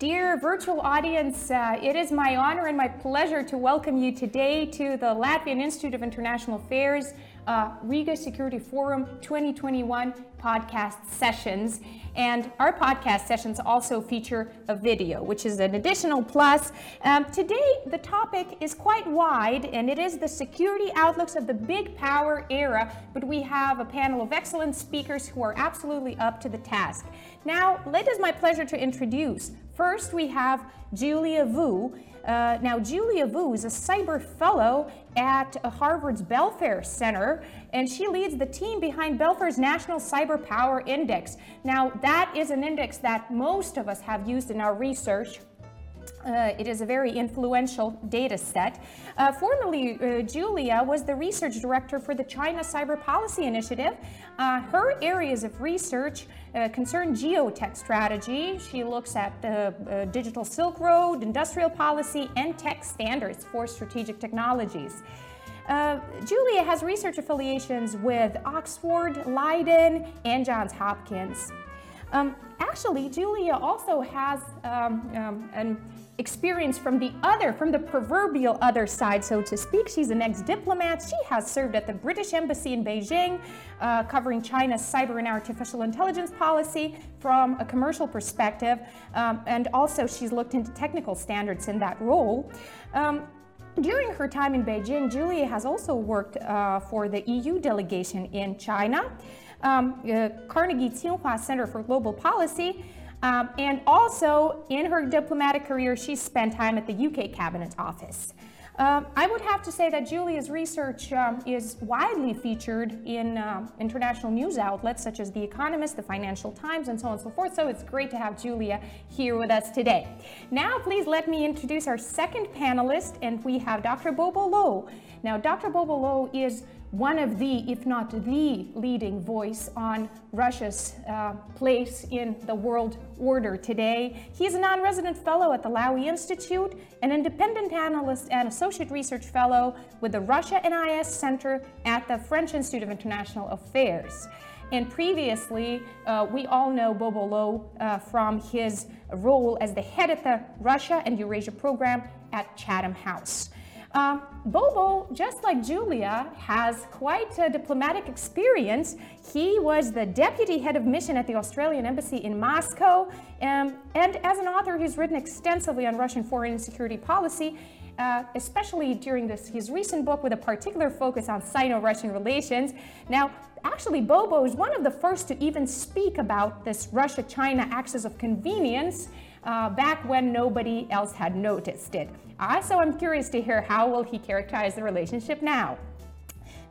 Dear virtual audience, uh, it is my honor and my pleasure to welcome you today to the Latvian Institute of International Affairs uh, Riga Security Forum 2021 podcast sessions. And our podcast sessions also feature a video, which is an additional plus. Um, today, the topic is quite wide, and it is the security outlooks of the big power era. But we have a panel of excellent speakers who are absolutely up to the task. Now, it is my pleasure to introduce. First, we have Julia Voo. Uh, now, Julia Voo is a cyber fellow at Harvard's Belfer Center, and she leads the team behind Belfer's National Cyber Power Index. Now, that is an index that most of us have used in our research. Uh, it is a very influential data set. Uh, formerly, uh, Julia was the research director for the China Cyber Policy Initiative. Uh, her areas of research uh, concern geotech strategy. She looks at the uh, digital Silk Road, industrial policy, and tech standards for strategic technologies. Julia has research affiliations with Oxford, Leiden, and Johns Hopkins. Um, actually, Julia also has um, um, an experience from the other, from the proverbial other side, so to speak. She's an ex diplomat. She has served at the British Embassy in Beijing, uh, covering China's cyber and artificial intelligence policy from a commercial perspective. Um, and also, she's looked into technical standards in that role. Um, during her time in Beijing, Julia has also worked uh, for the EU delegation in China, um, uh, Carnegie Tsinghua Center for Global Policy, um, and also, in her diplomatic career, she spent time at the UK Cabinet Office. Um, I would have to say that Julia's research um, is widely featured in uh, international news outlets such as The Economist, The Financial Times, and so on and so forth. So it's great to have Julia here with us today. Now, please let me introduce our second panelist, and we have Dr. Bobo Lo. Now, Dr. Bobo Lo is one of the, if not the leading voice on Russia's uh, place in the world order today. He's a non resident fellow at the Lowy Institute, an independent analyst and associate research fellow with the Russia NIS Center at the French Institute of International Affairs. And previously, uh, we all know Bobo Lo uh, from his role as the head of the Russia and Eurasia program at Chatham House. Um, Bobo, just like Julia, has quite a diplomatic experience. He was the deputy head of mission at the Australian Embassy in Moscow, um, and as an author, he's written extensively on Russian foreign security policy. Uh, especially during this, his recent book with a particular focus on Sino-Russian relations. Now, actually, Bobo is one of the first to even speak about this Russia-China axis of convenience uh, back when nobody else had noticed it. So I'm curious to hear how will he characterize the relationship now.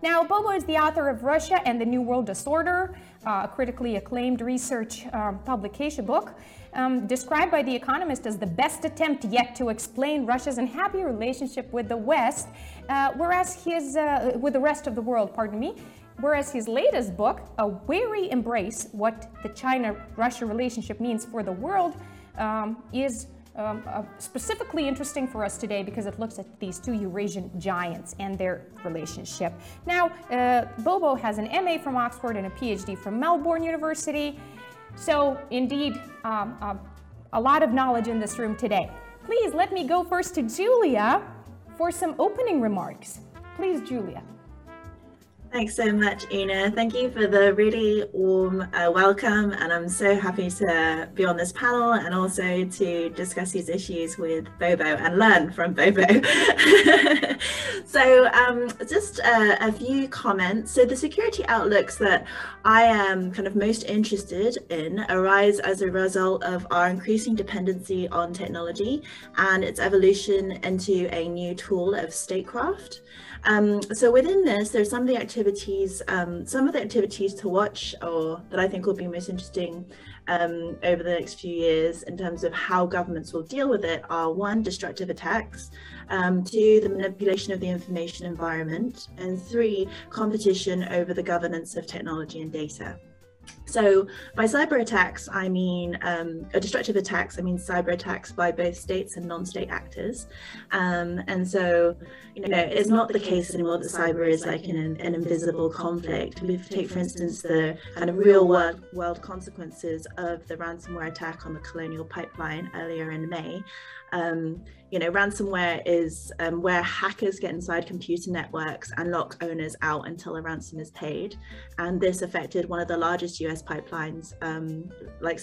Now, Bobo is the author of Russia and the New World Disorder, a critically acclaimed research um, publication book, um, described by The Economist as the best attempt yet to explain Russia's unhappy relationship with the West, uh, whereas his, uh, with the rest of the world, pardon me, whereas his latest book, A Wary Embrace, What the China-Russia Relationship Means for the World, um, is um, uh, specifically interesting for us today because it looks at these two Eurasian giants and their relationship. Now, uh, Bobo has an MA from Oxford and a PhD from Melbourne University. So, indeed, um, uh, a lot of knowledge in this room today. Please let me go first to Julia for some opening remarks. Please, Julia. Thanks so much, Una. Thank you for the really warm uh, welcome. And I'm so happy to be on this panel and also to discuss these issues with Bobo and learn from Bobo. so, um, just uh, a few comments. So, the security outlooks that I am kind of most interested in arise as a result of our increasing dependency on technology and its evolution into a new tool of statecraft. Um, so within this, there's some of the activities, um, some of the activities to watch or that I think will be most interesting um, over the next few years in terms of how governments will deal with it are one, destructive attacks, um, two, the manipulation of the information environment, and three, competition over the governance of technology and data. So by cyber attacks, I mean um, destructive attacks. I mean cyber attacks by both states and non-state actors. Um, and so, you know, it's not the case anymore that cyber is like an, an invisible conflict. We take, for instance, the kind of real world, world consequences of the ransomware attack on the Colonial Pipeline earlier in May. Um, you know, ransomware is um, where hackers get inside computer networks and lock owners out until a ransom is paid. And this affected one of the largest US pipelines, um, like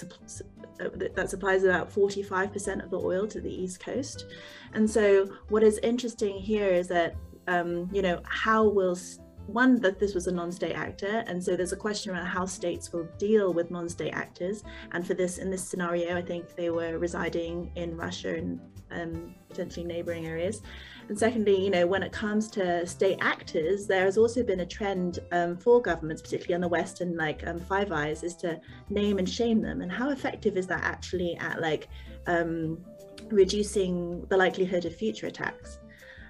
uh, that supplies about 45% of the oil to the East Coast. And so, what is interesting here is that, um, you know, how will one that this was a non-state actor and so there's a question around how states will deal with non-state actors and for this in this scenario i think they were residing in russia and um, potentially neighboring areas and secondly you know when it comes to state actors there has also been a trend um, for governments particularly on the west and like um, five eyes is to name and shame them and how effective is that actually at like um, reducing the likelihood of future attacks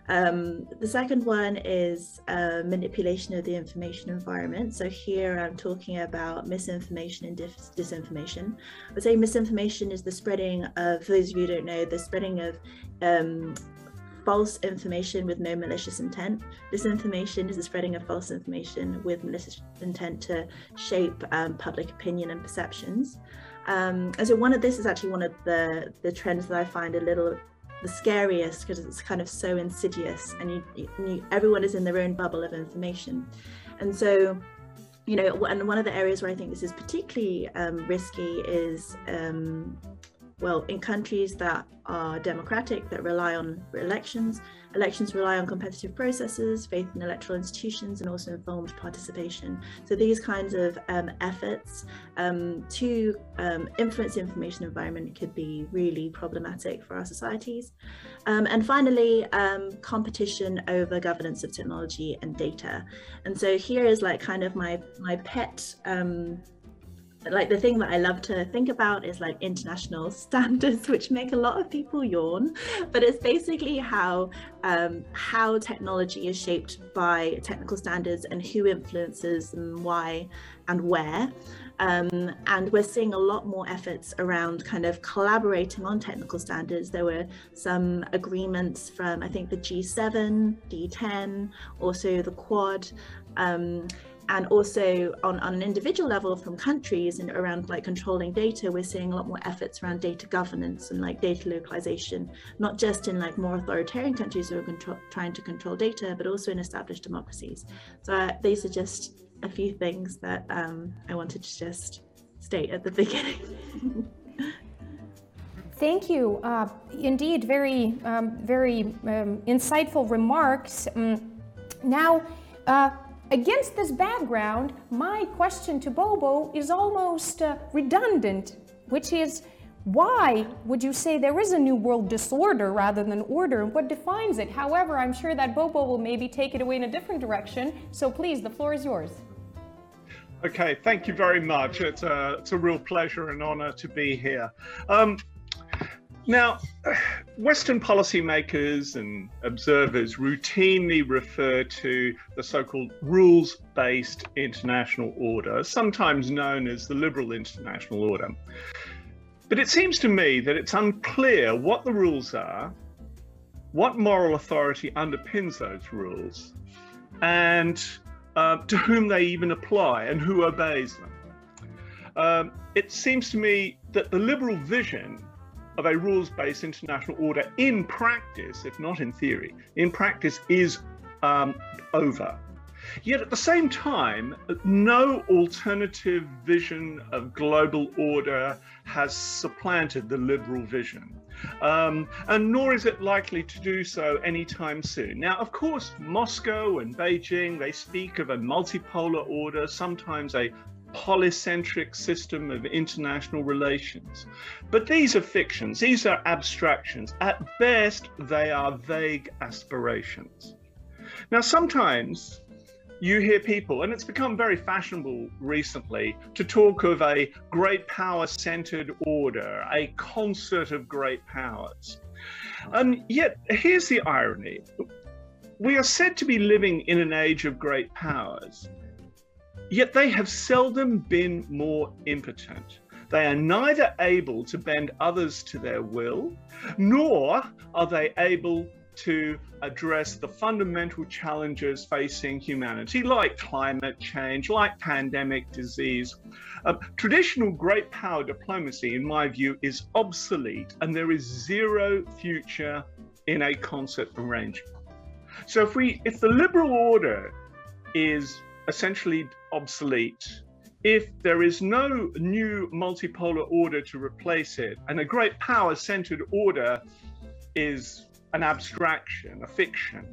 um, the second one is uh, manipulation of the information environment. So here I'm talking about misinformation and dis- disinformation. I would say misinformation is the spreading of, for those of you who don't know, the spreading of um, false information with no malicious intent. Disinformation is the spreading of false information with malicious intent to shape um, public opinion and perceptions. Um, and so one of this is actually one of the the trends that I find a little the scariest because it's kind of so insidious and you, you, everyone is in their own bubble of information and so you know and one of the areas where i think this is particularly um, risky is um, well in countries that are democratic that rely on elections Elections rely on competitive processes, faith in electoral institutions, and also informed participation. So these kinds of um, efforts um, to um, influence the information environment could be really problematic for our societies. Um, and finally, um, competition over governance of technology and data. And so here is like kind of my my pet like the thing that I love to think about is like international standards, which make a lot of people yawn. But it's basically how um, how technology is shaped by technical standards and who influences them, why, and where. Um, and we're seeing a lot more efforts around kind of collaborating on technical standards. There were some agreements from I think the G7, D10, also the Quad. Um, and also on, on an individual level from countries and around like controlling data we're seeing a lot more efforts around data governance and like data localization not just in like more authoritarian countries who are trying to control data but also in established democracies so uh, these are just a few things that um, i wanted to just state at the beginning Thank you. Uh, indeed, very, um, very um, insightful remarks. Um, now, uh, Against this background, my question to Bobo is almost uh, redundant, which is why would you say there is a new world disorder rather than order and what defines it? However, I'm sure that Bobo will maybe take it away in a different direction. So please, the floor is yours. Okay, thank you very much. It's a, it's a real pleasure and honor to be here. Um, now, Western policymakers and observers routinely refer to the so called rules based international order, sometimes known as the liberal international order. But it seems to me that it's unclear what the rules are, what moral authority underpins those rules, and uh, to whom they even apply and who obeys them. Um, it seems to me that the liberal vision of a rules based international order in practice, if not in theory, in practice is um, over. Yet at the same time, no alternative vision of global order has supplanted the liberal vision. Um, and nor is it likely to do so anytime soon. Now, of course, Moscow and Beijing, they speak of a multipolar order, sometimes a polycentric system of international relations. But these are fictions, these are abstractions. At best, they are vague aspirations. Now, sometimes you hear people, and it's become very fashionable recently, to talk of a great power centered order, a concert of great powers. And yet, here's the irony we are said to be living in an age of great powers. Yet they have seldom been more impotent. They are neither able to bend others to their will, nor are they able to address the fundamental challenges facing humanity, like climate change, like pandemic disease. Uh, traditional great power diplomacy, in my view, is obsolete, and there is zero future in a concert arrangement. So if we, if the liberal order is essentially obsolete, if there is no new multipolar order to replace it, and a great power centered order is an abstraction, a fiction,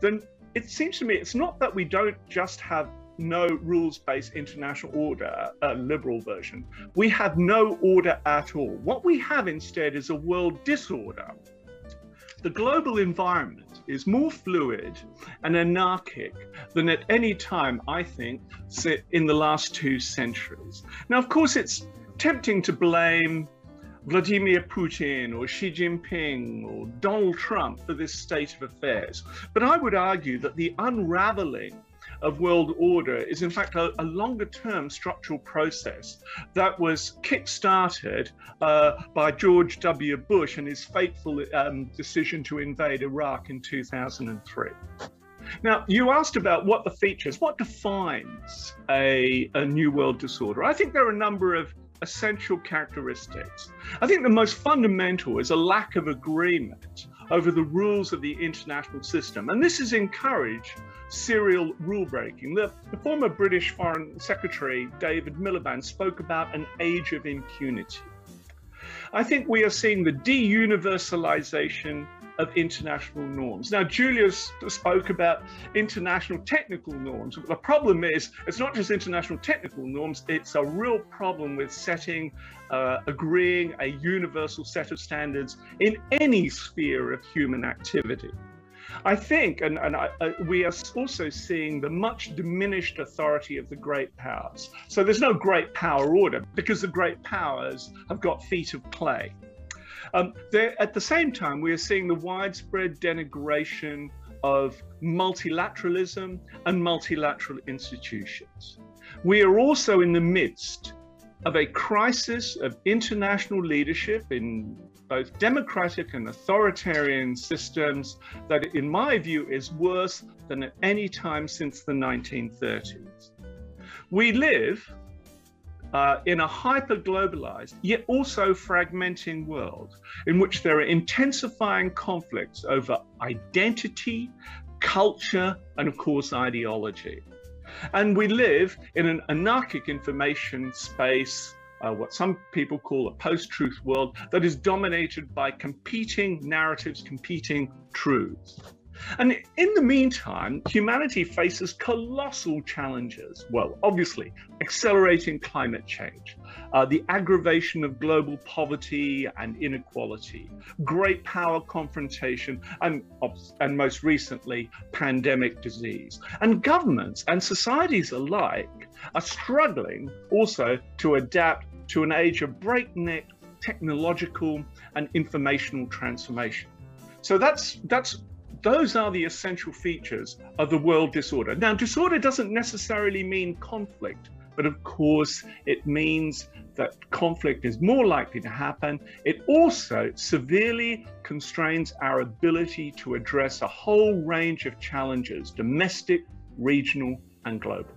then it seems to me it's not that we don't just have no rules based international order, a liberal version. We have no order at all. What we have instead is a world disorder. The global environment is more fluid and anarchic than at any time, I think, in the last two centuries. Now, of course, it's tempting to blame Vladimir Putin or Xi Jinping or Donald Trump for this state of affairs. But I would argue that the unraveling of world order is in fact a, a longer term structural process that was kick-started uh, by George W. Bush and his fateful um, decision to invade Iraq in 2003. Now, you asked about what the features, what defines a, a New World disorder. I think there are a number of essential characteristics. I think the most fundamental is a lack of agreement over the rules of the international system. And this has encouraged serial rule breaking. The, the, former British Foreign Secretary David Miliband spoke about an age of impunity. I think we are seeing the deuniversalization of international norms. Now, Julius spoke about international technical norms. The problem is, it's not just international technical norms, it's a real problem with setting, uh, agreeing a universal set of standards in any sphere of human activity. I think, and, and I, uh, we are also seeing the much diminished authority of the great powers. So there's no great power order because the great powers have got feet of clay. Um, at the same time, we are seeing the widespread denigration of multilateralism and multilateral institutions. We are also in the midst of a crisis of international leadership in both democratic and authoritarian systems that, in my view, is worse than at any time since the 1930s. We live uh, in a hyper globalized, yet also fragmenting world in which there are intensifying conflicts over identity, culture, and of course, ideology. And we live in an anarchic information space, uh, what some people call a post truth world, that is dominated by competing narratives, competing truths. And in the meantime, humanity faces colossal challenges. Well, obviously, accelerating climate change, uh, the aggravation of global poverty and inequality, great power confrontation, and, and most recently, pandemic disease. And governments and societies alike are struggling also to adapt to an age of breakneck technological and informational transformation. So that's that's those are the essential features of the world disorder. Now, disorder doesn't necessarily mean conflict, but of course, it means that conflict is more likely to happen. It also severely constrains our ability to address a whole range of challenges domestic, regional, and global.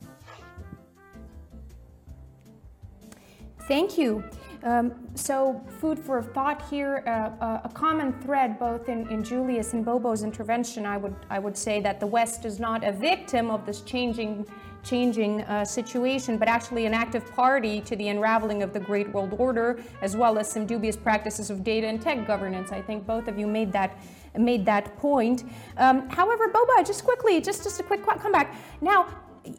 Thank you. Um, so, food for thought here. Uh, uh, a common thread, both in, in Julia's and Bobo's intervention, I would I would say that the West is not a victim of this changing changing uh, situation, but actually an active party to the unraveling of the Great World Order, as well as some dubious practices of data and tech governance. I think both of you made that made that point. Um, however, Boba, just quickly, just just a quick comeback. Now,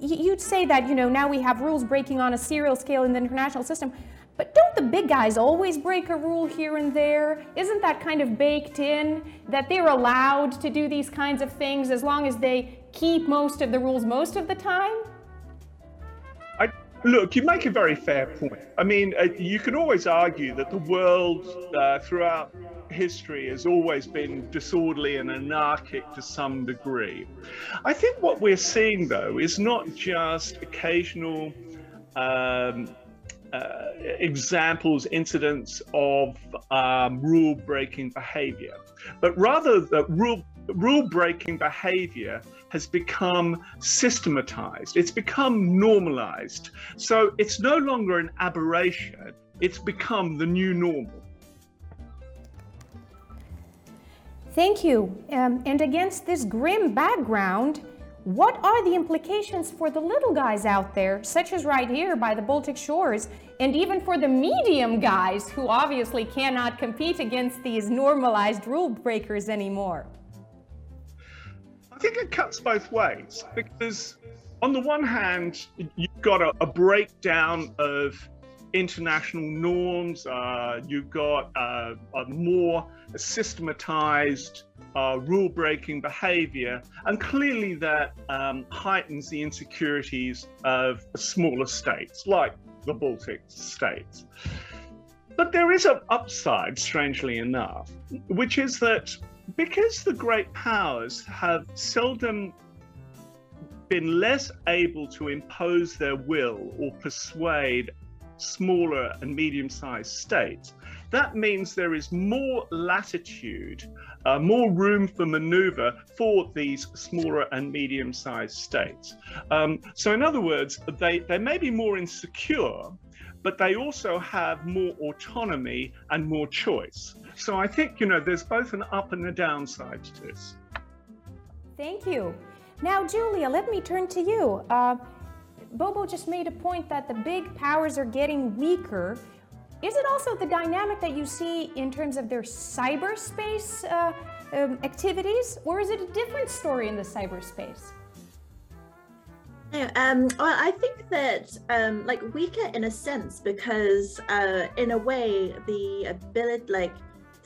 you'd say that you know now we have rules breaking on a serial scale in the international system. But don't the big guys always break a rule here and there? Isn't that kind of baked in that they're allowed to do these kinds of things as long as they keep most of the rules most of the time? I look, you make a very fair point. I mean, uh, you can always argue that the world uh, throughout history has always been disorderly and anarchic to some degree. I think what we're seeing, though, is not just occasional. Um, uh, examples, incidents of um, rule breaking behavior, but rather the rule rule breaking behavior has become systematized, it's become normalized. So it's no longer an aberration, it's become the new normal. Thank you. Um, and against this grim background, what are the implications for the little guys out there, such as right here by the Baltic shores, and even for the medium guys who obviously cannot compete against these normalized rule breakers anymore? I think it cuts both ways because, on the one hand, you've got a, a breakdown of international norms, uh, you've got uh, a more systematized rule breaking behavior, and clearly that um, heightens the insecurities of smaller states like the Baltic states. But there is an upside, strangely enough, which is that because the great powers have seldom been less able to impose their will or persuade smaller and medium sized states, that means there is more latitude, uh, more room for maneuver for these smaller and medium sized states. Um, so, in other words, they, they may be more insecure, but they also have more autonomy and more choice. So I think, you know, there's both an up and a downside to this. Thank you. Now, Julia, let me turn to you. Uh, Bobo just made a point that the big powers are getting weaker. Is it also the dynamic that you see in terms of their cyberspace uh, um, activities, or is it a different story in the cyberspace? Um, well, I think that um, like weaker in a sense because uh, in a way the ability, like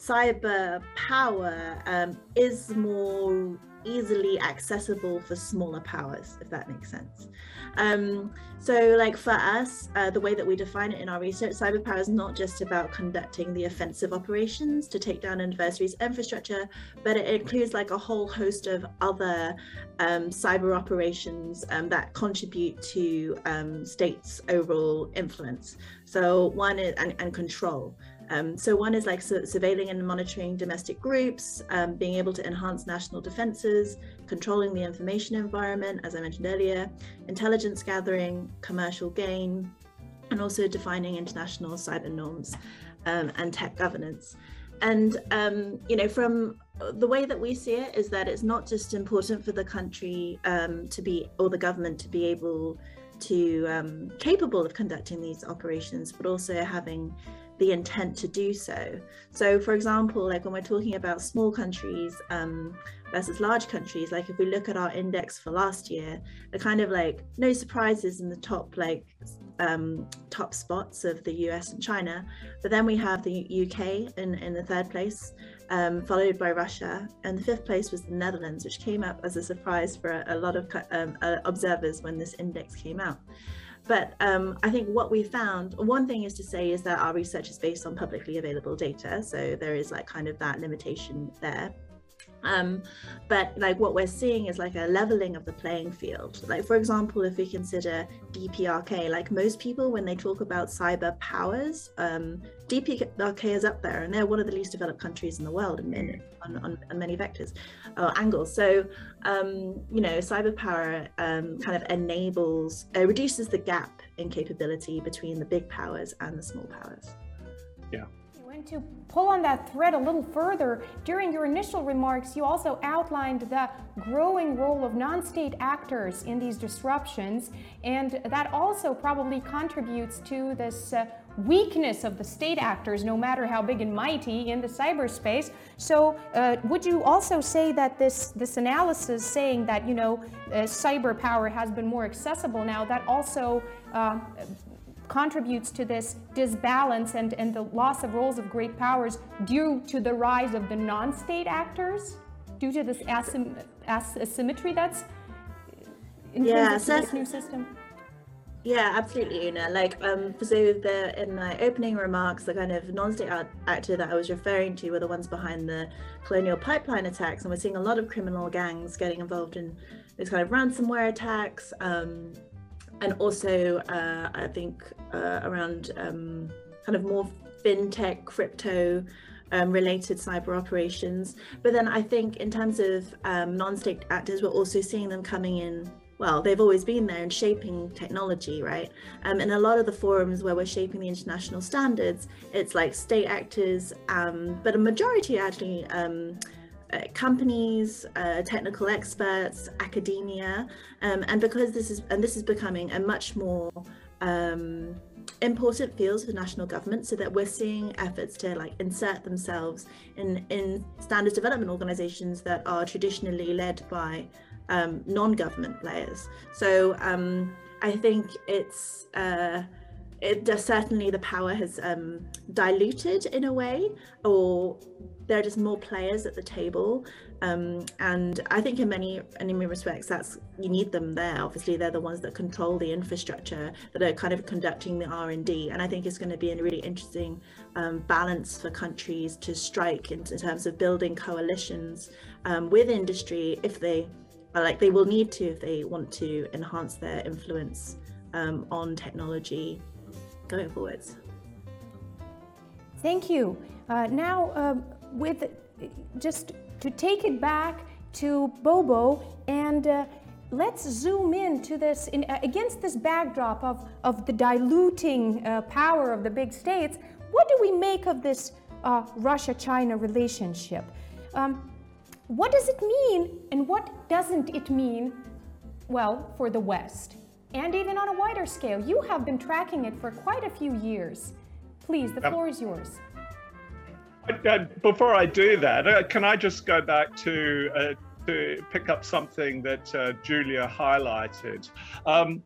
cyber power um, is more easily accessible for smaller powers, if that makes sense. Um, so, like for us, uh, the way that we define it in our research, cyber power is not just about conducting the offensive operations to take down an adversary's infrastructure, but it includes like a whole host of other um, cyber operations um, that contribute to um, states' overall influence. So, one is and, and control. Um, so one is like su- surveilling and monitoring domestic groups, um, being able to enhance national defenses, controlling the information environment, as I mentioned earlier, intelligence gathering, commercial gain, and also defining international cyber norms um, and tech governance. And um, you know, from the way that we see it is that it's not just important for the country um, to be or the government to be able to um, capable of conducting these operations, but also having the intent to do so. So, for example, like when we're talking about small countries um, versus large countries, like if we look at our index for last year, the kind of like no surprises in the top like um, top spots of the US and China, but then we have the UK in, in the third place, um, followed by Russia, and the fifth place was the Netherlands, which came up as a surprise for a, a lot of um, uh, observers when this index came out. But um, I think what we found, one thing is to say is that our research is based on publicly available data. So there is like kind of that limitation there. Um, but like what we're seeing is like a leveling of the playing field. Like for example, if we consider DPRK, like most people when they talk about cyber powers, um, DPRK is up there, and they're one of the least developed countries in the world in, in on, on, on, many vectors or uh, angles. So um, you know, cyber power um, kind of enables, uh, reduces the gap in capability between the big powers and the small powers. Yeah. To pull on that thread a little further, during your initial remarks, you also outlined the growing role of non state actors in these disruptions, and that also probably contributes to this. Uh, weakness of the state actors, no matter how big and mighty, in the cyberspace. So, uh, would you also say that this this analysis saying that you know uh, cyber power has been more accessible now, that also uh, contributes to this disbalance and, and the loss of roles of great powers due to the rise of the non state actors, due to this asym- asymmetry that's in yeah, so this new system? Yeah, absolutely, Una. Like, um, so the in my opening remarks, the kind of non-state actor that I was referring to were the ones behind the colonial pipeline attacks, and we're seeing a lot of criminal gangs getting involved in these kind of ransomware attacks, um, and also uh, I think uh, around um, kind of more fintech, crypto. Um, related cyber operations. But then I think, in terms of um, non state actors, we're also seeing them coming in well, they've always been there and shaping technology, right? Um, in a lot of the forums where we're shaping the international standards, it's like state actors, um, but a majority actually um, uh, companies, uh, technical experts, academia, um, and because this is and this is becoming a much more um, important fields for national government, so that we're seeing efforts to like insert themselves in in standards development organisations that are traditionally led by um, non-government players. So um, I think it's uh, it does certainly the power has um, diluted in a way, or there are just more players at the table. Um, and I think in many in many respects, that's you need them there. Obviously, they're the ones that control the infrastructure that are kind of conducting the R and D. And I think it's going to be a really interesting um, balance for countries to strike in, in terms of building coalitions um, with industry if they like they will need to if they want to enhance their influence um, on technology going forwards. Thank you. Uh, now, um, with just to take it back to Bobo and uh, let's zoom in to this in, uh, against this backdrop of, of the diluting uh, power of the big states. What do we make of this uh, Russia China relationship? Um, what does it mean and what doesn't it mean, well, for the West? And even on a wider scale, you have been tracking it for quite a few years. Please, the floor is yours. Uh, before I do that, uh, can I just go back to uh, to pick up something that uh, Julia highlighted? Um,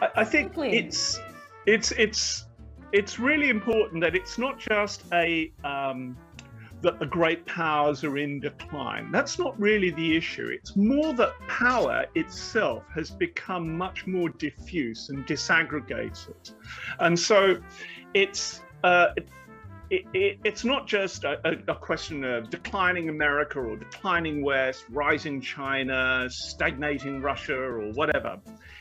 I, I, think it's it's it's it's really important that it's not just a um, that the great powers are in decline. That's not really the issue. It's more that power itself has become much more diffuse and disaggregated. And so it's uh, it, it, it's not just a, a, question of declining America or declining West, rising China, stagnating Russia, or whatever.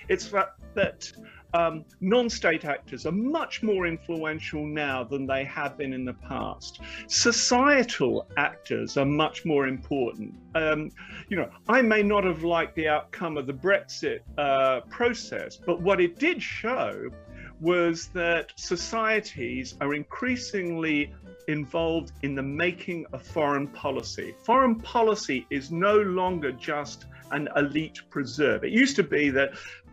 It's that, that um, non state actors are much more influential now than they have been in the past. Societal actors are much more important. Um, you know, I may not have liked the outcome of the Brexit uh, process, but what it did show was that societies are increasingly involved in the making of foreign policy. Foreign policy is no longer just an elite preserve. It used to be that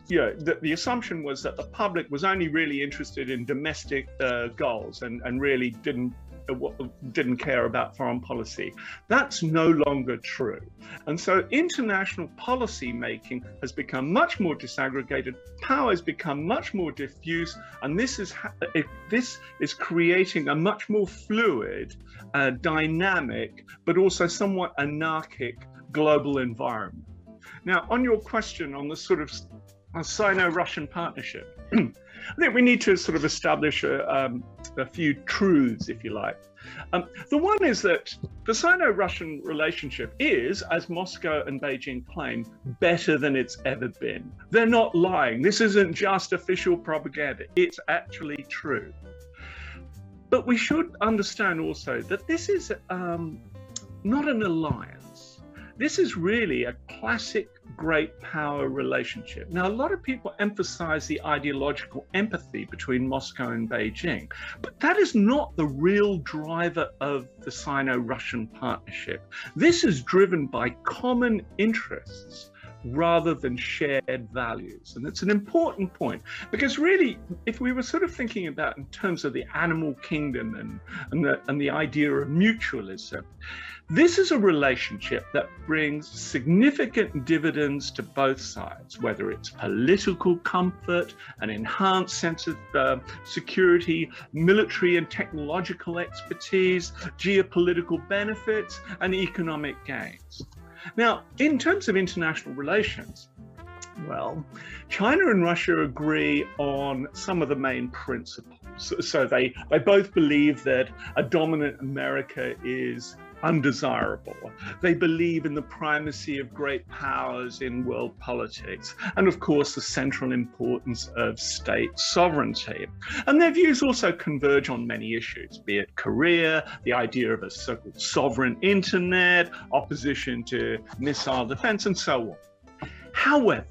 you know, the, the, assumption was that the public was only really interested in domestic uh, goals and, and really didn't didn't care about foreign policy. That's no longer true. And so international policy making has become much more disaggregated, power has become much more diffuse, and this is this is creating a much more fluid, uh, dynamic, but also somewhat anarchic global environment. Now, on your question on the sort of Sino-Russian partnership. I think we need to sort of establish a, um, a few truths, if you like. Um, the one is that the Sino Russian relationship is, as Moscow and Beijing claim, better than it's ever been. They're not lying. This isn't just official propaganda, it's actually true. But we should understand also that this is um, not an alliance. This is really a classic great power relationship. Now, a lot of people emphasize the ideological empathy between Moscow and Beijing, but that is not the real driver of the Sino Russian partnership. This is driven by common interests rather than shared values. And it's an important point because really, if we were sort of thinking about in terms of the animal kingdom and, and, the, and the idea of mutualism, this is a relationship that brings significant dividends to both sides, whether it's political comfort, an enhanced sense of uh, security, military and technological expertise, geopolitical benefits, and economic gains. Now, in terms of international relations, Well, China and Russia agree on some of the main principles. So they, they both believe that a dominant America is undesirable. They believe in the primacy of great powers in world politics, and of course, the central importance of state sovereignty. And their views also converge on many issues, be it Korea, the idea of a so called sovereign internet, opposition to missile defense, and so on. However,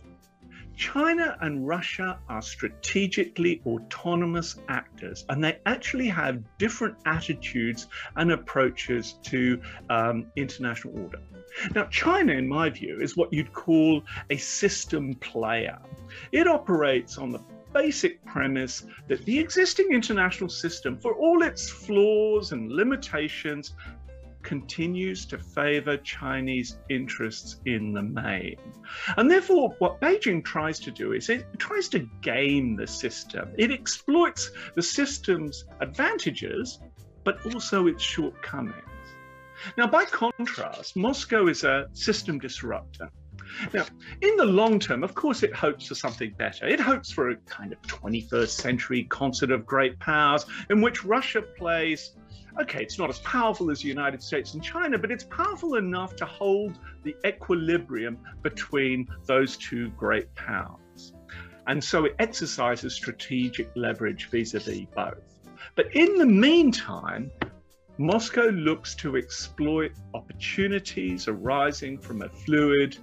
China and Russia are strategically autonomous actors, and they actually have different attitudes and approaches to um, international order. Now, China, in my view, is what you'd call a system player. It operates on the basic premise that the existing international system, for all its flaws and limitations, continues to favor Chinese interests in the main. And therefore, what Beijing tries to do is it tries to game the system. It exploits the system's advantages, but also its shortcomings. Now, by contrast, Moscow is a system disruptor. Now, in the long term, of course, it hopes for something better. It hopes for a kind of 21st century concert of great powers in which Russia plays okay, it's not as powerful as the United States and China, but it's powerful enough to hold the equilibrium between those two great powers. And so it exercises strategic leverage vis a vis both. But in the meantime, Moscow looks to exploit opportunities arising from a fluid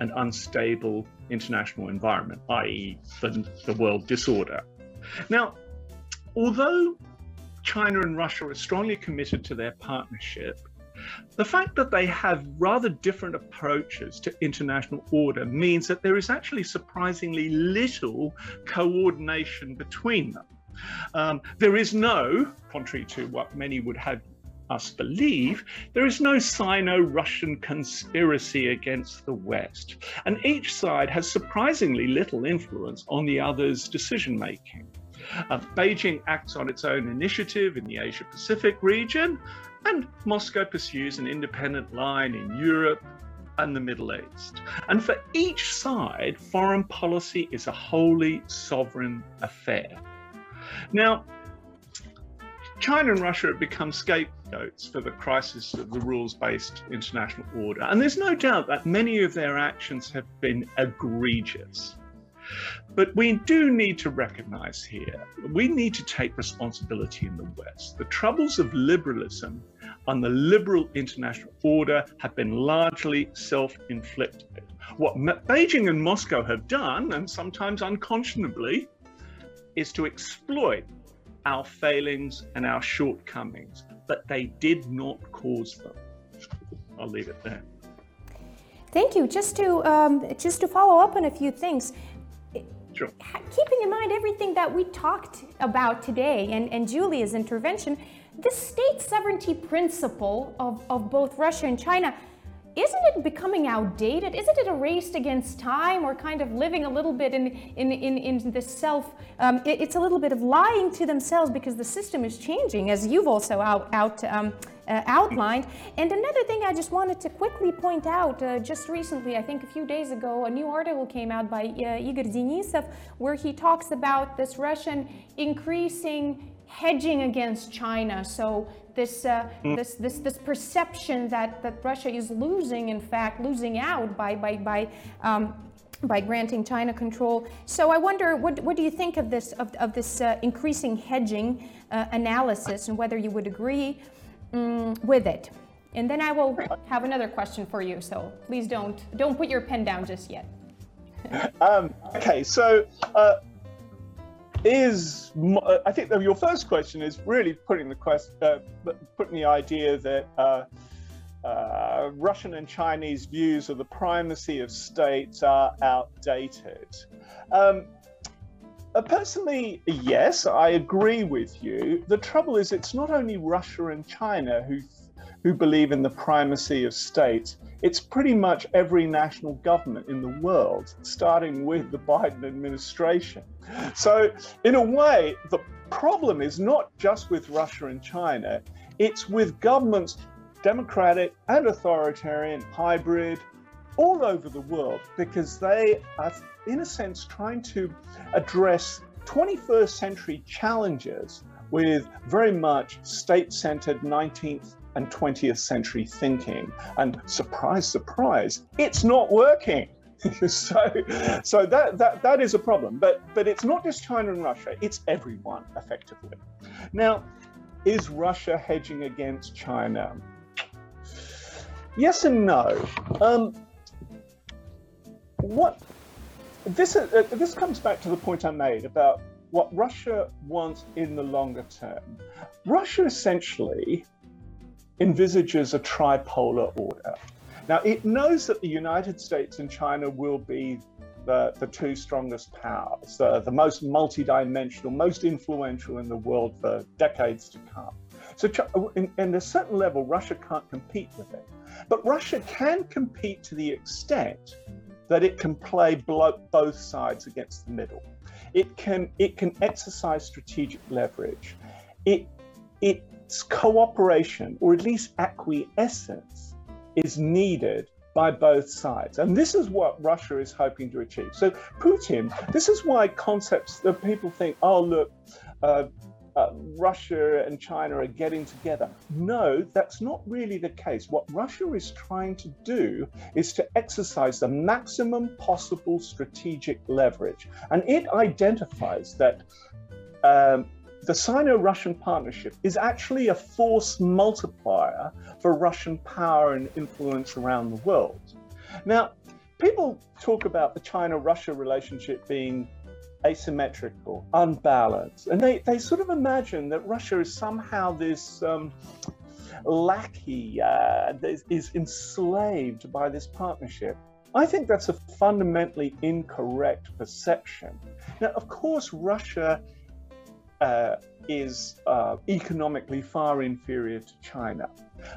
and unstable international environment, i.e., the, the world disorder. Now, although China and Russia are strongly committed to their partnership, the fact that they have rather different approaches to international order means that there is actually surprisingly little coordination between them. Um, there is no, contrary to what many would have us believe, there is no Sino Russian conspiracy against the West. And each side has surprisingly little influence on the other's decision making. Uh, Beijing acts on its own initiative in the Asia Pacific region, and Moscow pursues an independent line in Europe and the Middle East. And for each side, foreign policy is a wholly sovereign affair. Now, China and Russia have become scapegoats for the crisis of the rules based international order. And there's no doubt that many of their actions have been egregious. But we do need to recognize here, we need to take responsibility in the West. The troubles of liberalism and the liberal international order have been largely self inflicted. What Beijing and Moscow have done, and sometimes unconscionably, is to exploit our failings and our shortcomings, but they did not cause them. I'll leave it there. Thank you. Just to um, just to follow up on a few things, Keeping in mind everything that we talked about today and, and Julia's intervention, the state sovereignty principle of, of both Russia and China isn't it becoming outdated? Isn't it a race against time or kind of living a little bit in, in, in, in the self? Um, it, it's a little bit of lying to themselves because the system is changing, as you've also out, out um, uh, outlined. And another thing I just wanted to quickly point out uh, just recently, I think a few days ago, a new article came out by uh, Igor Denisov where he talks about this Russian increasing hedging against China. So this, uh, mm. this, this, this perception that, that Russia is losing, in fact, losing out by, by, by, um, by granting China control. So I wonder, what, what do you think of this, of, of this uh, increasing hedging uh, analysis and whether you would agree um, with it? And then I will have another question for you. So please don't, don't put your pen down just yet. um, okay, so uh, is uh, I think your first question is really putting the quest, uh, putting the idea that uh, uh, Russian and Chinese views of the primacy of states are outdated. Um, uh, personally, yes, I agree with you. The trouble is, it's not only Russia and China who who believe in the primacy of states. It's pretty much every national government in the world, starting with the Biden administration. So, in a way, the problem is not just with Russia and China, it's with governments, democratic and authoritarian, hybrid, all over the world because they are, in a sense, trying to address 21st century challenges with very much state centered 19th and 20th century thinking. And surprise, surprise, it's not working. so so that, that that is a problem but but it's not just china and russia it's everyone effectively now is russia hedging against china yes and no um, what this uh, this comes back to the point I made about what Russia wants in the longer term. Russia essentially envisages a tripolar order. Now it knows that the United States and China will be the, the two strongest powers, uh, the most multidimensional, most influential in the world for decades to come. So, in, in a certain level, Russia can't compete with it. But Russia can compete to the extent that it can play both sides against the middle. It can it can exercise strategic leverage. It its cooperation or at least acquiescence is needed by both sides. And this is what Russia is hoping to achieve. So Putin, this is why concepts that people think, oh look, uh, uh, Russia and China are getting together. No, that's not really the case. What Russia is trying to do is to exercise the maximum possible strategic leverage. And it identifies that um, the Sino Russian partnership is actually a force multiplier for Russian power and influence around the world. Now, people talk about the China Russia relationship being asymmetrical, unbalanced. And they, they sort of imagine that Russia is somehow this um, lackey uh, that is enslaved by this partnership. I think that's a fundamentally incorrect perception. Now, of course, Russia uh, is uh, economically far inferior to China.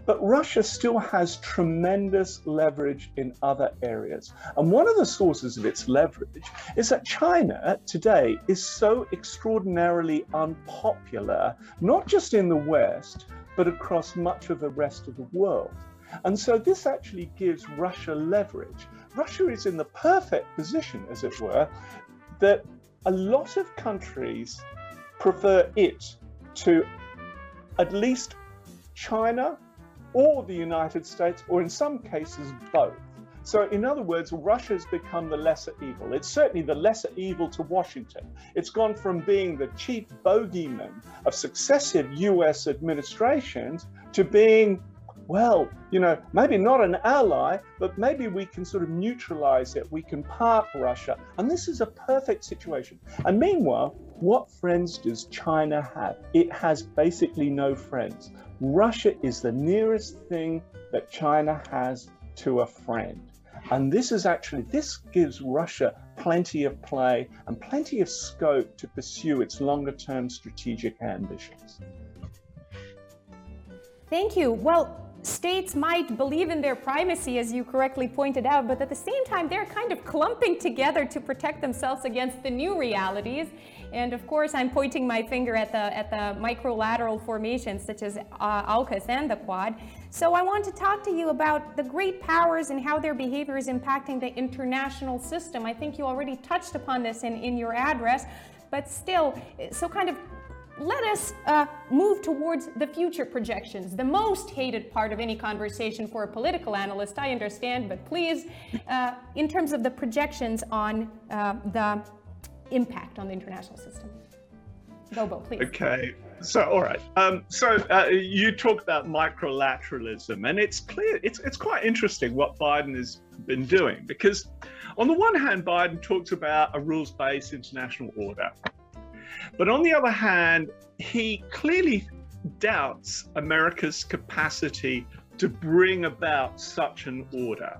But Russia still has tremendous leverage in other areas. And one of the sources of its leverage is that China today is so extraordinarily unpopular, not just in the West, but across much of the rest of the world. And so this actually gives Russia leverage. Russia is in the perfect position, as it were, that a lot of countries prefer it to at least China or the United States, or in some cases, both. So, in other words, Russia's become the lesser evil. It's certainly the lesser evil to Washington. It's gone from being the chief bogeyman of successive US administrations to being well, you know, maybe not an ally, but maybe we can sort of neutralize it. We can park Russia. And this is a perfect situation. And meanwhile, what friends does China have? It has basically no friends. Russia is the nearest thing that China has to a friend. And this is actually, this gives Russia plenty of play and plenty of scope to pursue its longer term strategic ambitions. Thank you. Well, states might believe in their primacy, as you correctly pointed out, but at the same time, they're kind of clumping together to protect themselves against the new realities. And of course, I'm pointing my finger at the, at the microlateral formations such as uh, AUKUS and the Quad. So I want to talk to you about the great powers and how their behavior is impacting the international system. I think you already touched upon this in, in your address, but still, so kind of let us uh, move towards the future projections. The most hated part of any conversation for a political analyst, I understand, but please, uh, in terms of the projections on uh, the impact on the international system. Bobo, please. Okay. So, all right. Um, so, uh, you talk about microlateralism, and it's clear, it's, it's quite interesting what Biden has been doing because, on the one hand, Biden talks about a rules based international order. But on the other hand, he clearly doubts America's capacity to bring about such an order.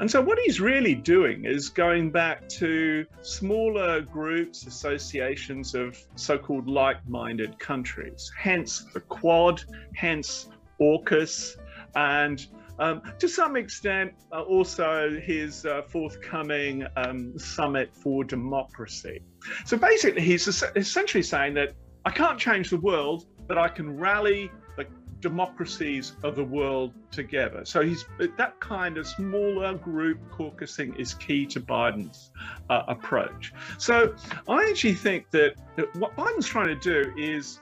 And so, what he's really doing is going back to smaller groups, associations of so called like minded countries, hence the Quad, hence AUKUS, and um, to some extent, uh, also his uh, forthcoming um, summit for democracy. So basically, he's essentially saying that I can't change the world, but I can rally democracies of the world together. So he's that kind of smaller group caucusing is key to Biden's uh, approach. So I actually think that, that what Biden's trying to do is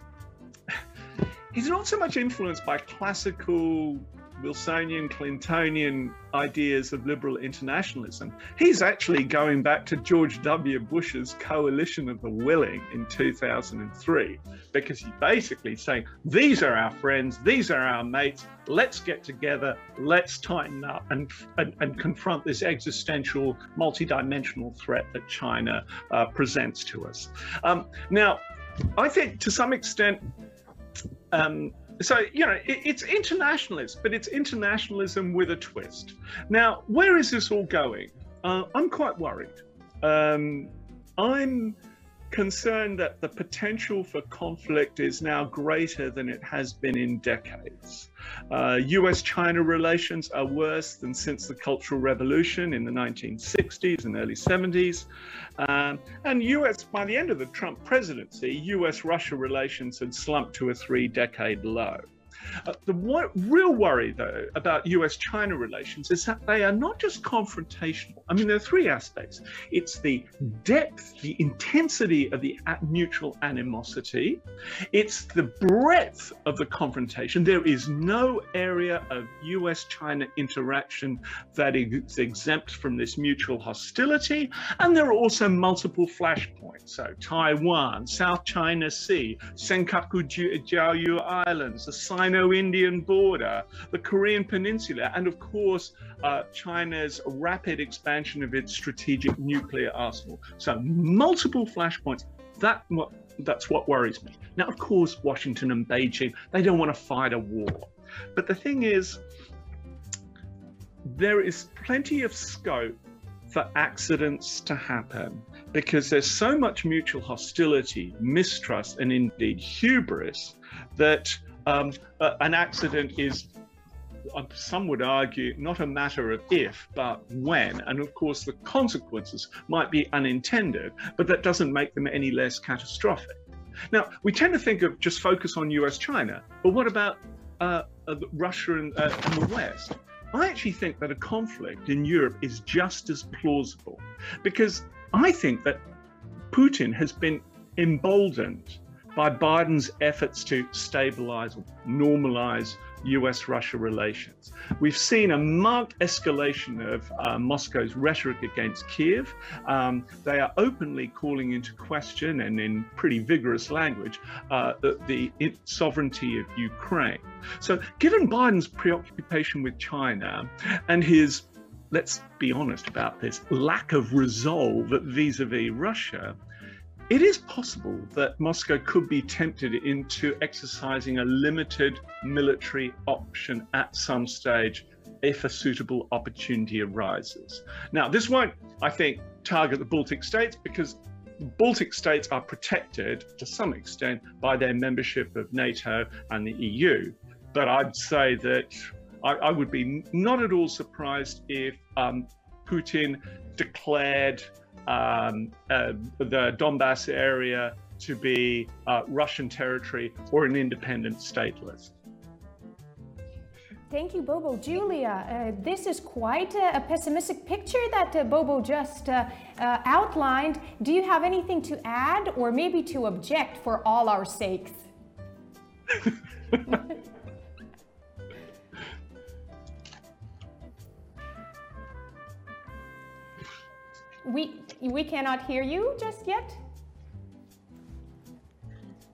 he's not so much influenced by classical Wilsonian, Clintonian ideas of liberal internationalism. He's actually going back to George W. Bush's coalition of the willing in 2003, because he's basically saying, These are our friends, these are our mates, let's get together, let's tighten up and, and, and confront this existential, multidimensional threat that China uh, presents to us. Um, now, I think to some extent, um, so you know it, it's internationalist but it's internationalism with a twist. Now where is this all going? Uh, i'm quite worried. Um, i'm concerned that the potential for conflict is now greater than it has been in decades. Uh, US China relations are worse than since the Cultural Revolution in the 1960s and early 70s. Um, and US, by the end of the Trump presidency, US Russia relations had slumped to a three decade low. Uh, the real worry, though, about US China relations is that they are not just confrontational. I mean, there are three aspects it's the depth, the intensity of the mutual animosity, it's the breadth of the confrontation. There is no area of US China interaction that is exempt from this mutual hostility. And there are also multiple flashpoints. So, Taiwan, South China Sea, Senkaku Diaoyu Islands, the Sino Indian border, the Korean Peninsula, and of course, uh, China's rapid expansion of its strategic nuclear arsenal. So, multiple flashpoints. That that's what worries me. Now, of course, Washington and Beijing, they don't want to fight a war. But the thing is, there is plenty of scope for accidents to happen because there's so much mutual hostility, mistrust, and indeed hubris that um, an accident is uh, some would argue not a matter of if, but when. And of course, the consequences might be unintended, but that doesn't make them any less catastrophic. Now, we tend to think of just focus on US China, but what about uh, uh, Russia and, uh, and the West? I actually think that a conflict in Europe is just as plausible because I think that Putin has been emboldened by Biden's efforts to stabilize or normalize US Russia relations. We've seen a marked escalation of uh, Moscow's rhetoric against Kiev. Um, they are openly calling into question and in pretty vigorous language uh, the, the sovereignty of Ukraine. So, given Biden's preoccupation with China and his let's be honest about this lack of resolve vis a vis Russia, it is possible that Moscow could be tempted into exercising a limited military option at some stage if a suitable opportunity arises. Now, this won't, I think, target the Baltic states because the Baltic states are protected to some extent by their membership of NATO and the EU. But I'd say that I, I would be not at all surprised if um, Putin declared um, uh, the Donbass area to be uh, Russian territory or an independent stateless. Thank you, Bobo. Julia, uh, this is quite a, a pessimistic picture that uh, Bobo just uh, uh outlined. Do you have anything to add or maybe to object for all our sakes? we we cannot hear you just yet.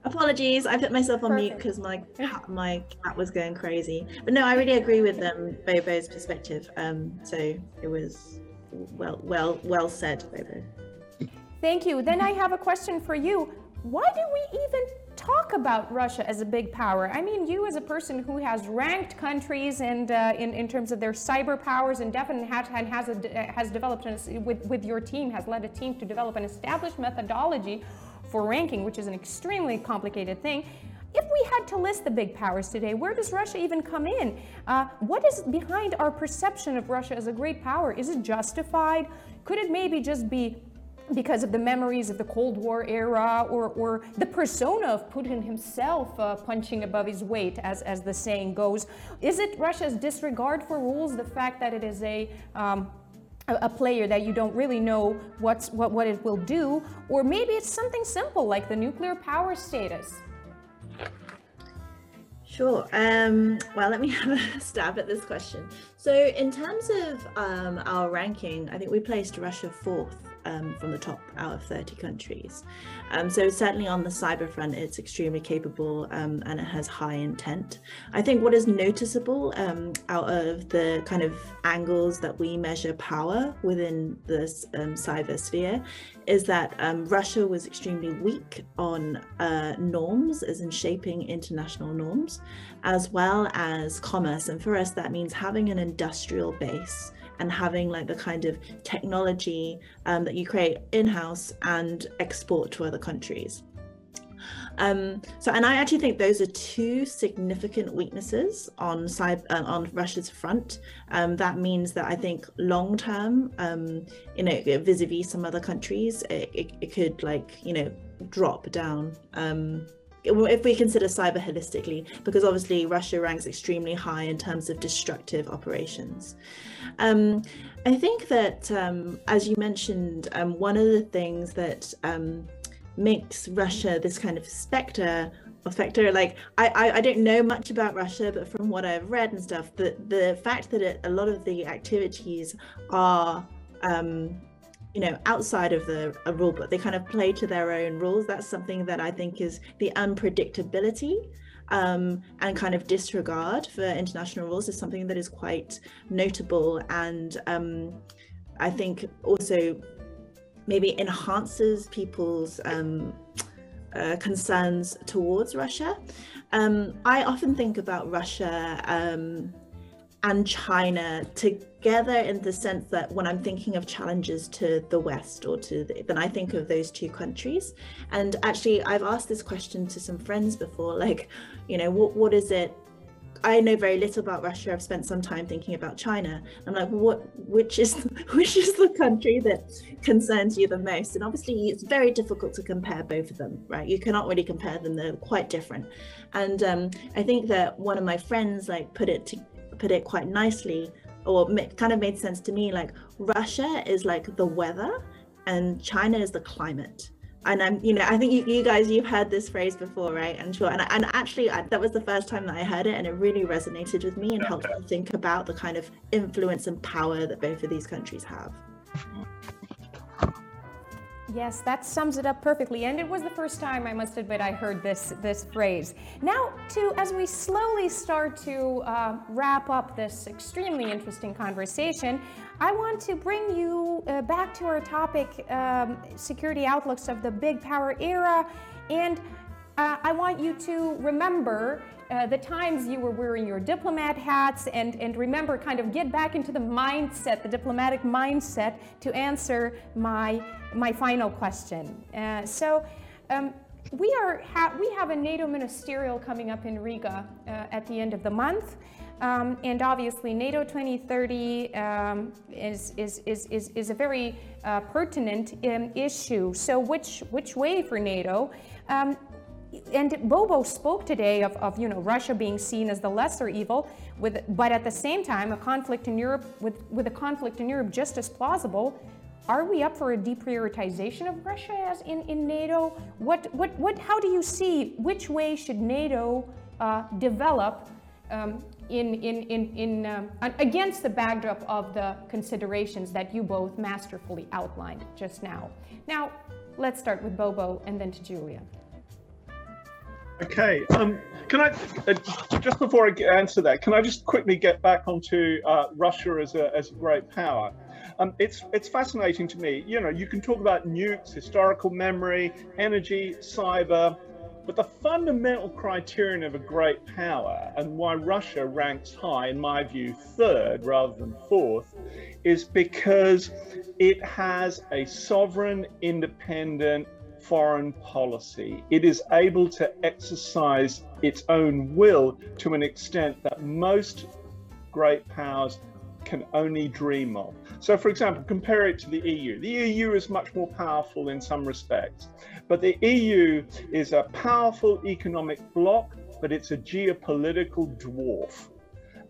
Apologies, I put myself on Perfect. mute because my cat, my cat was going crazy. But no, I really agree with them, Bobo's perspective. Um, so it was well, well, well said, Bobo. Thank you. Then I have a question for you. Why do we even talk about Russia as a big power. I mean, you as a person who has ranked countries and uh, in, in terms of their cyber powers and definitely has, and has, a, has developed, an, with, with your team, has led a team to develop an established methodology for ranking, which is an extremely complicated thing. If we had to list the big powers today, where does Russia even come in? Uh, what is behind our perception of Russia as a great power? Is it justified? Could it maybe just be because of the memories of the Cold War era or, or the persona of Putin himself uh, punching above his weight, as, as the saying goes. Is it Russia's disregard for rules, the fact that it is a um, a, player that you don't really know what's, what, what it will do, or maybe it's something simple like the nuclear power status. Sure. Um, well, let me have a stab at this question. So, in terms of um, our ranking, I think we placed Russia fourth um, from the top out of 30 countries. Um, so certainly on the cyber front, it's extremely capable um, and it has high intent. I think what is noticeable um, out of the kind of angles that we measure power within this um, cyber sphere is that um, Russia was extremely weak on uh, norms, as in shaping international norms, as well as commerce. And for us, that means having an industrial base and having like the kind of technology um, that you create in-house and export to other countries. Um, so, and I actually think those are two significant weaknesses on cyber, uh, on Russia's front. Um, that means that I think long term, um, you know, vis-a-vis some other countries, it, it, it could like you know drop down. Um, if we consider cyber holistically, because obviously Russia ranks extremely high in terms of destructive operations. Um, I think that, um, as you mentioned, um, one of the things that um, makes Russia this kind of specter or factor like I, I, I don't know much about russia but from what i've read and stuff the the fact that it, a lot of the activities are um you know outside of the rule book they kind of play to their own rules that's something that i think is the unpredictability um, and kind of disregard for international rules is something that is quite notable and um, i think also maybe enhances people's um, uh, concerns towards russia. Um, i often think about russia um, and China together in the sense that when I'm thinking of challenges to the West or to the, then I think of those two countries. And actually, I've asked this question to some friends before, like, you know, what what is it? I know very little about Russia. I've spent some time thinking about China. I'm like, what? Which is which is the country that concerns you the most? And obviously, it's very difficult to compare both of them, right? You cannot really compare them; they're quite different. And um, I think that one of my friends like put it to put it quite nicely or kind of made sense to me like russia is like the weather and china is the climate. And i'm you know i think you, you guys you've heard this phrase before right? And sure. And, and actually I, that was the first time that i heard it and it really resonated with me and helped me think about the kind of influence and power that both of these countries have Yes, that sums it up perfectly. And it was the first time, I must admit, I heard this, this phrase. Now, to as we slowly start to uh, wrap up this extremely interesting conversation, I want to bring you uh, back to our topic um, security outlooks of the big power era. And uh, I want you to remember uh, the times you were wearing your diplomat hats and, and remember kind of get back into the mindset, the diplomatic mindset to answer my, my final question. Uh, so um, we, are ha- we have a NATO ministerial coming up in Riga uh, at the end of the month. Um, and obviously, NATO 2030 um, is, is, is, is, is a very uh, pertinent um, issue. So, which, which way for NATO? Um, and Bobo spoke today of, of, you know Russia being seen as the lesser evil, with but at the same time a conflict in Europe with with a conflict in Europe just as plausible. Are we up for a deprioritization of Russia as in, in NATO? What what what? How do you see which way should NATO uh, develop um, in in in, in um, against the backdrop of the considerations that you both masterfully outlined just now? Now let's start with Bobo and then to Julia. Okay. Um, can I uh, just before I answer that, can I just quickly get back onto uh, Russia as a as a great power? Um, it's it's fascinating to me. You know, you can talk about nukes, historical memory, energy, cyber, but the fundamental criterion of a great power and why Russia ranks high, in my view, third rather than fourth, is because it has a sovereign, independent, foreign policy. It is able to exercise its own will to an extent that most great powers can only dream of. So, for example, compare it to the EU. The EU is much more powerful in some respects, but the EU is a powerful economic bloc, but it's a geopolitical dwarf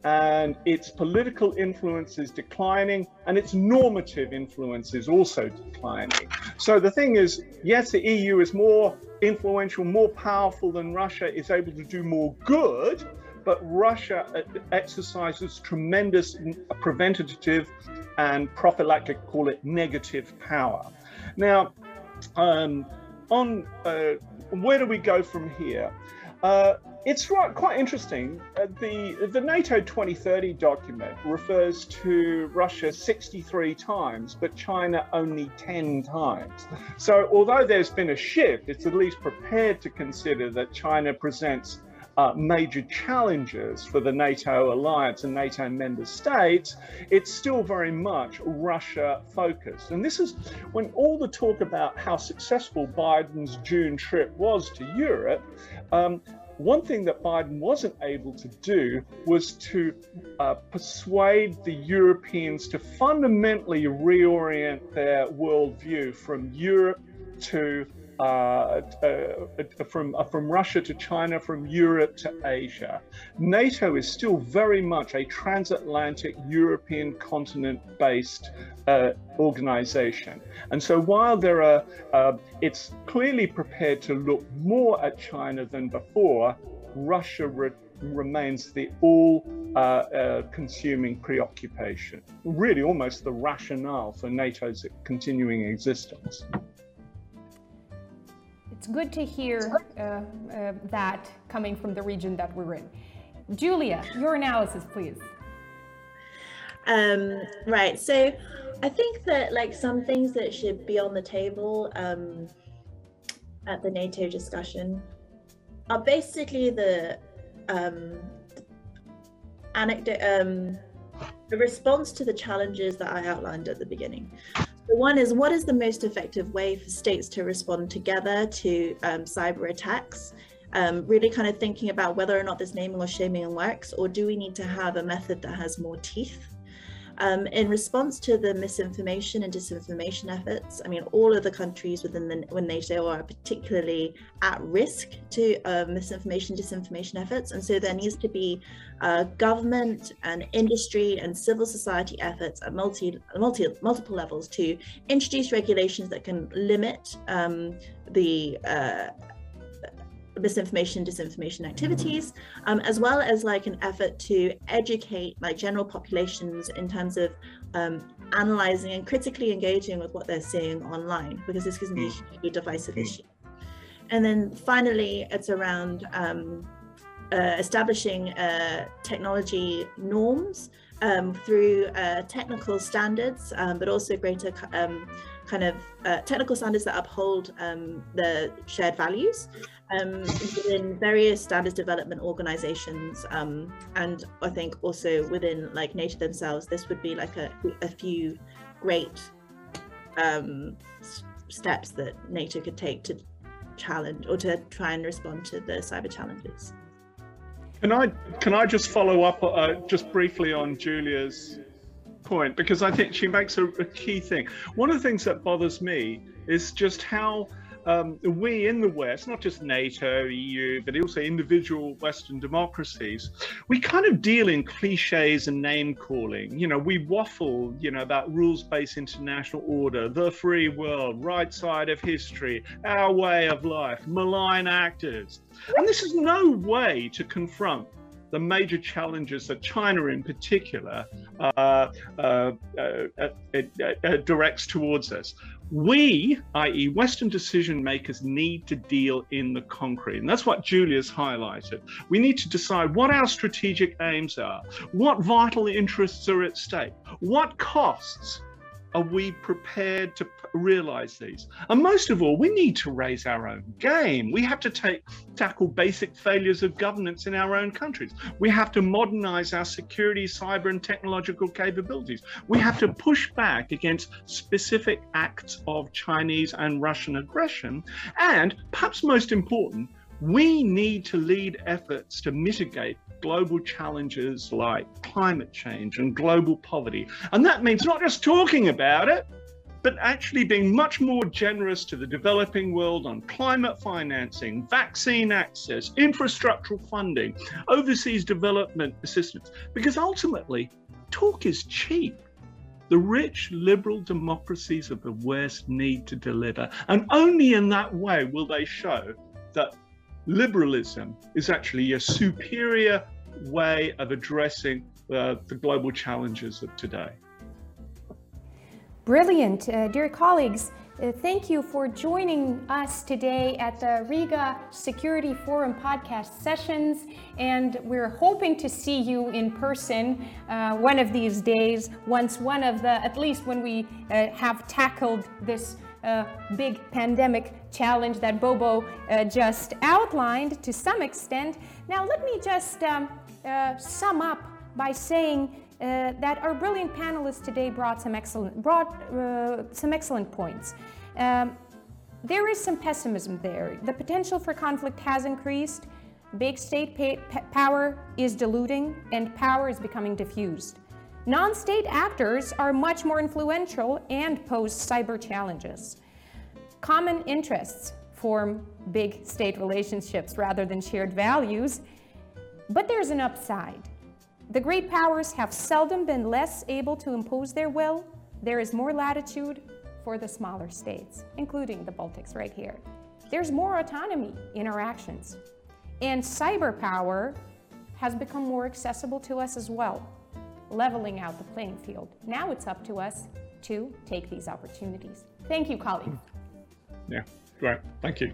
and its political influence is declining and its normative influence is also declining. So the thing is, yes, the EU is more influential, more powerful than Russia, is able to do more good, but Russia uh, exercises tremendous preventative and prophylactic, call it negative power. Now, um, on uh, where do we go from here? Uh, it's quite interesting. Uh, the the NATO 2030 document refers to Russia 63 times, but China only 10 times. So although there's been a shift, it's at least prepared to consider that China presents uh, major challenges for the NATO alliance and NATO member states, it's still very much Russia focused. And this is when all the talk about how successful Biden's June trip was to Europe. Um, one thing that Biden wasn't able to do was to uh, persuade the Europeans to fundamentally reorient their worldview from Europe to uh, uh, from uh, from Russia to China, from Europe to Asia. NATO is still very much a transatlantic European continent-based uh, organization, and so while there are, uh, it's clearly prepared to look more at China than before. Russia re- remains the all uh, uh, consuming preoccupation, really almost the rationale for NATO's continuing existence. It's good to hear uh, uh, that coming from the region that we're in. Julia, your analysis, please. Um, right. So I think that like some things that should be on the table um, at the NATO discussion are basically the um, anecdote, um, the response to the challenges that I outlined at the beginning. One is what is the most effective way for states to respond together to um, cyber attacks? Um, really kind of thinking about whether or not this naming or shaming works, or do we need to have a method that has more teeth? Um, in response to the misinformation and disinformation efforts, I mean, all of the countries within the NATO are particularly at risk to uh, misinformation, disinformation efforts, and so there needs to be uh, government and industry and civil society efforts at multi, multi multiple levels to introduce regulations that can limit um, the uh, misinformation disinformation activities um, as well as like an effort to educate like general populations in terms of um, analyzing and critically engaging with what they're seeing online because this can be a divisive issue. And then finally it's around um, uh, establishing uh, technology norms um, through uh, technical standards um, but also greater um, kind of uh, technical standards that uphold um, the shared values um, within various standards development organizations um, and i think also within like nato themselves this would be like a, a few great um, steps that nato could take to challenge or to try and respond to the cyber challenges. Can i can i just follow up uh, just briefly on julia's point? Because i think she makes a, a key thing. One of the things that bothers me is just how um, we in the West, not just NATO, EU, but also individual Western democracies, we kind of deal in cliches and name calling. You know, we waffle, you know, about rules based international order, the free world, right side of history, our way of life, malign actors. And this is no way to confront the major challenges that China, in particular, uh, uh, uh, uh, uh directs towards us we, i.e., Western decision makers, need to deal in the concrete. And that's what Julia's highlighted. We need to decide what our strategic aims are, what vital interests are at stake, what costs are we prepared to realize these? And most of all, we need to raise our own game. We have to take tackle basic failures of governance in our own countries. We have to modernize our security, cyber, and technological capabilities. We have to push back against specific acts of Chinese and Russian aggression. And perhaps most important, we need to lead efforts to mitigate global challenges like climate change and global poverty. And that means not just talking about it, but actually being much more generous to the developing world on climate financing, vaccine access, infrastructural funding, overseas development assistance. Because ultimately, talk is cheap. The rich liberal democracies of the West need to deliver. And only in that way will they show that liberalism is actually a superior way of addressing uh, the global challenges of today. Brilliant. Uh, dear colleagues, uh, thank you for joining us today at the Riga Security Forum podcast sessions. And we're hoping to see you in person uh, one of these days, once one of the, at least when we uh, have tackled this uh, big pandemic challenge that Bobo uh, just outlined to some extent. Now, let me just um, sum up by saying uh, that our brilliant panelists today brought some excellent, brought uh, some excellent points. Um, there is some pessimism there. The potential for conflict has increased. Big state pay, power is diluting, and power is becoming diffused. Non state actors are much more influential and pose cyber challenges. Common interests form big state relationships rather than shared values, but there's an upside. The great powers have seldom been less able to impose their will. There is more latitude for the smaller states, including the Baltics right here. There's more autonomy in our actions. And cyber power has become more accessible to us as well, leveling out the playing field. Now it's up to us to take these opportunities. Thank you, colleagues. Hmm. Yeah, great. Thank you.